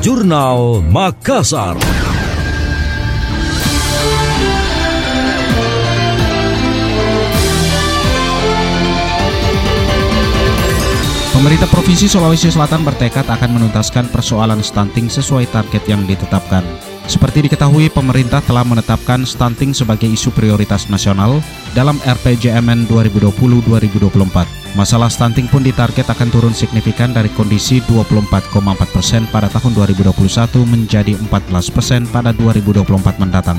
Jurnal Makassar. Pemerintah Provinsi Sulawesi Selatan bertekad akan menuntaskan persoalan stunting sesuai target yang ditetapkan. Seperti diketahui, pemerintah telah menetapkan stunting sebagai isu prioritas nasional dalam RPJMN 2020-2024. Masalah stunting pun ditarget akan turun signifikan dari kondisi 24,4 persen pada tahun 2021 menjadi 14 persen pada 2024 mendatang.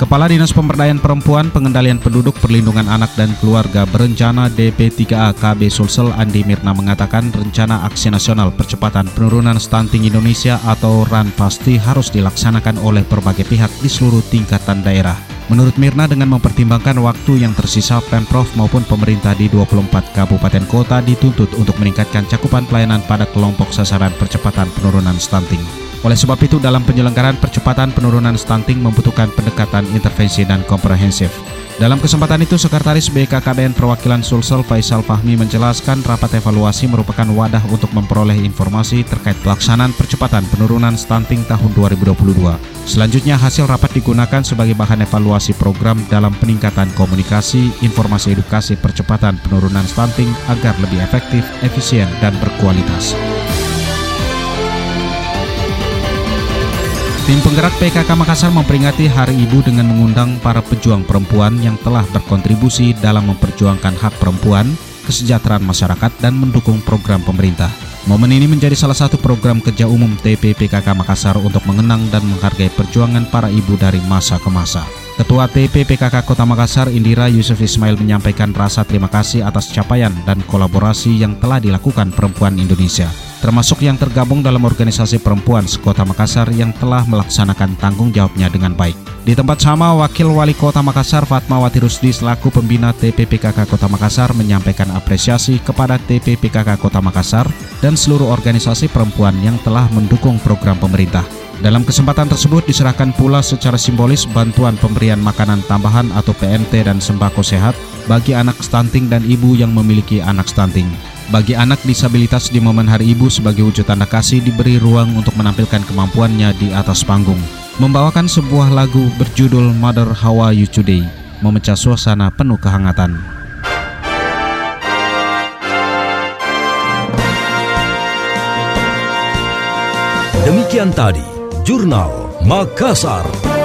Kepala Dinas Pemberdayaan Perempuan, Pengendalian Penduduk, Perlindungan Anak dan Keluarga Berencana DP3A KB Sulsel Andi Mirna mengatakan rencana aksi nasional percepatan penurunan stunting Indonesia atau RAN pasti harus dilaksanakan oleh berbagai pihak di seluruh tingkatan daerah. Menurut Mirna dengan mempertimbangkan waktu yang tersisa Pemprov maupun pemerintah di 24 kabupaten kota dituntut untuk meningkatkan cakupan pelayanan pada kelompok sasaran percepatan penurunan stunting. Oleh sebab itu dalam penyelenggaraan percepatan penurunan stunting membutuhkan pendekatan intervensi dan komprehensif. Dalam kesempatan itu, Sekretaris BKKBN Perwakilan Sulsel Faisal Fahmi menjelaskan rapat evaluasi merupakan wadah untuk memperoleh informasi terkait pelaksanaan percepatan penurunan stunting tahun 2022. Selanjutnya, hasil rapat digunakan sebagai bahan evaluasi program dalam peningkatan komunikasi, informasi edukasi percepatan penurunan stunting agar lebih efektif, efisien, dan berkualitas. Tim penggerak PKK Makassar memperingati Hari Ibu dengan mengundang para pejuang perempuan yang telah berkontribusi dalam memperjuangkan hak perempuan, kesejahteraan masyarakat, dan mendukung program pemerintah. Momen ini menjadi salah satu program kerja umum TP PKK Makassar untuk mengenang dan menghargai perjuangan para ibu dari masa ke masa. Ketua TP PKK Kota Makassar Indira Yusuf Ismail menyampaikan rasa terima kasih atas capaian dan kolaborasi yang telah dilakukan perempuan Indonesia termasuk yang tergabung dalam organisasi perempuan sekota Makassar yang telah melaksanakan tanggung jawabnya dengan baik. Di tempat sama, Wakil Wali Kota Makassar Fatmawati Rusdi selaku pembina TPPKK Kota Makassar menyampaikan apresiasi kepada TPPKK Kota Makassar dan seluruh organisasi perempuan yang telah mendukung program pemerintah. Dalam kesempatan tersebut diserahkan pula secara simbolis bantuan pemberian makanan tambahan atau PMT dan sembako sehat bagi anak stunting dan ibu yang memiliki anak stunting. Bagi anak disabilitas di momen Hari Ibu sebagai wujud tanda kasih diberi ruang untuk menampilkan kemampuannya di atas panggung. Membawakan sebuah lagu berjudul Mother How Are You Today, memecah suasana penuh kehangatan. Demikian tadi, Jurnal Makassar.